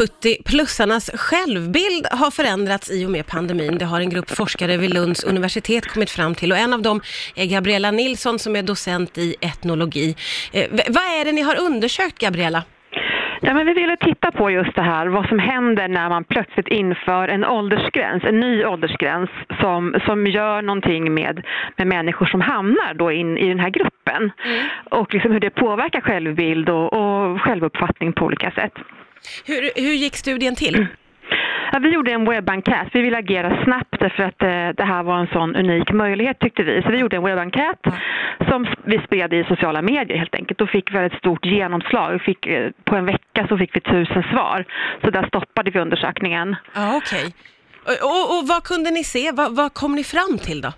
70-plussarnas självbild har förändrats i och med pandemin. Det har en grupp forskare vid Lunds universitet kommit fram till och en av dem är Gabriella Nilsson som är docent i etnologi. Eh, vad är det ni har undersökt, Gabriella? Ja, men vi ville titta på just det här, vad som händer när man plötsligt inför en åldersgräns, en ny åldersgräns som, som gör någonting med, med människor som hamnar då in i den här gruppen. Och liksom hur det påverkar självbild och, och självuppfattning på olika sätt. Hur, hur gick studien till? Ja, vi gjorde en webbenkät. Vi ville agera snabbt därför att eh, det här var en sån unik möjlighet tyckte vi. Så vi gjorde en webbenkät som s- vi spred i sociala medier helt enkelt och fick väldigt stort genomslag. Vi fick, eh, på en vecka så fick vi tusen svar. Så där stoppade vi undersökningen. Ja, okej. Och, och, och vad kunde ni se? Vad, vad kom ni fram till då?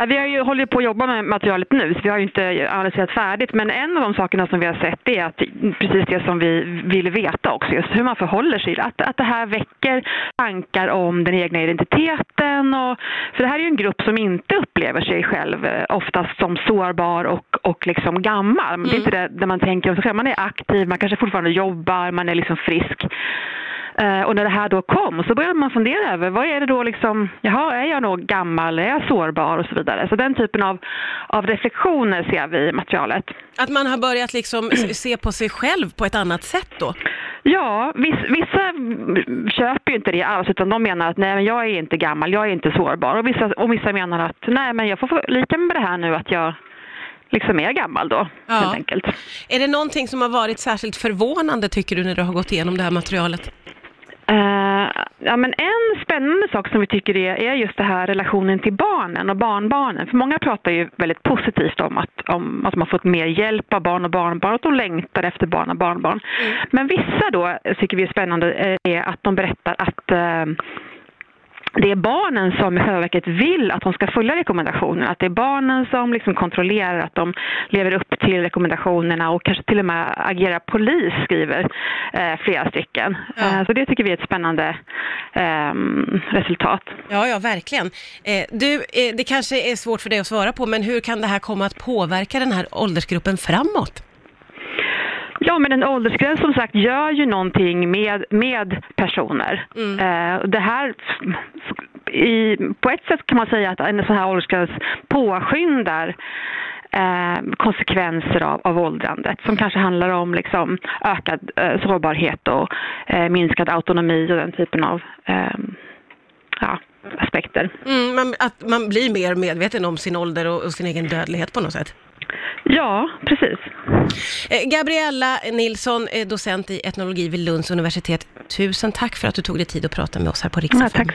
Ja, vi har ju håller på att jobba med materialet nu, så vi har ju inte analyserat färdigt. Men en av de sakerna som vi har sett är att precis det som vi ville veta också, just hur man förhåller sig. Att, att det här väcker tankar om den egna identiteten. Och, för det här är ju en grupp som inte upplever sig själv eh, oftast som sårbar och, och liksom gammal. Det är inte det där man tänker om sig själv. Man är aktiv, man kanske fortfarande jobbar, man är liksom frisk. Eh, och när det här då kom så började man fundera över vad är det då liksom, jaha, är jag nog gammal, är jag sårbar och så vidare. Så den typen av, av reflektioner ser vi i materialet. Att man har börjat liksom se på sig själv på ett annat sätt då? Ja, viss, vissa köper ju inte det alls utan de menar att nej men jag är inte gammal, jag är inte sårbar. Och vissa, och vissa menar att nej men jag får förlika mig med det här nu att jag liksom är gammal då, Ja. helt enkelt. Är det någonting som har varit särskilt förvånande tycker du när du har gått igenom det här materialet? Ja, men en spännande sak som vi tycker är, är just det här relationen till barnen och barnbarnen. För många pratar ju väldigt positivt om att, om att man fått mer hjälp av barn och barnbarn, att de längtar efter barn och barnbarn. Men vissa då tycker vi är spännande eh, är att de berättar att eh, det är barnen som i själva verket vill att de ska följa rekommendationerna. Att det är barnen som liksom kontrollerar att de lever upp till rekommendationerna och kanske till och med agerar polis, skriver eh, flera stycken. Ja. Eh, så det tycker vi är ett spännande ehm, resultat. Ja, ja, verkligen. Eh, du, eh, det kanske är svårt för dig att svara på, men hur kan det här komma att påverka den här åldersgruppen framåt? Ja, men en åldersgräns som sagt gör ju någonting med, med personer. Eh, det här, i, på ett sätt kan man säga att en sån här åldersgräns påskyndar eh, konsekvenser av, av åldrandet som kanske handlar om liksom, ökad eh, sårbarhet och eh, minskad autonomi och den typen av eh, ja, aspekter. Mm, man, att man blir mer medveten om sin ålder och, och sin egen dödlighet på något sätt. Ja, precis. Eh, Gabriella Nilsson, eh, docent i etnologi vid Lunds universitet. Tusen tack för att du tog dig tid att prata med oss här på Ja, så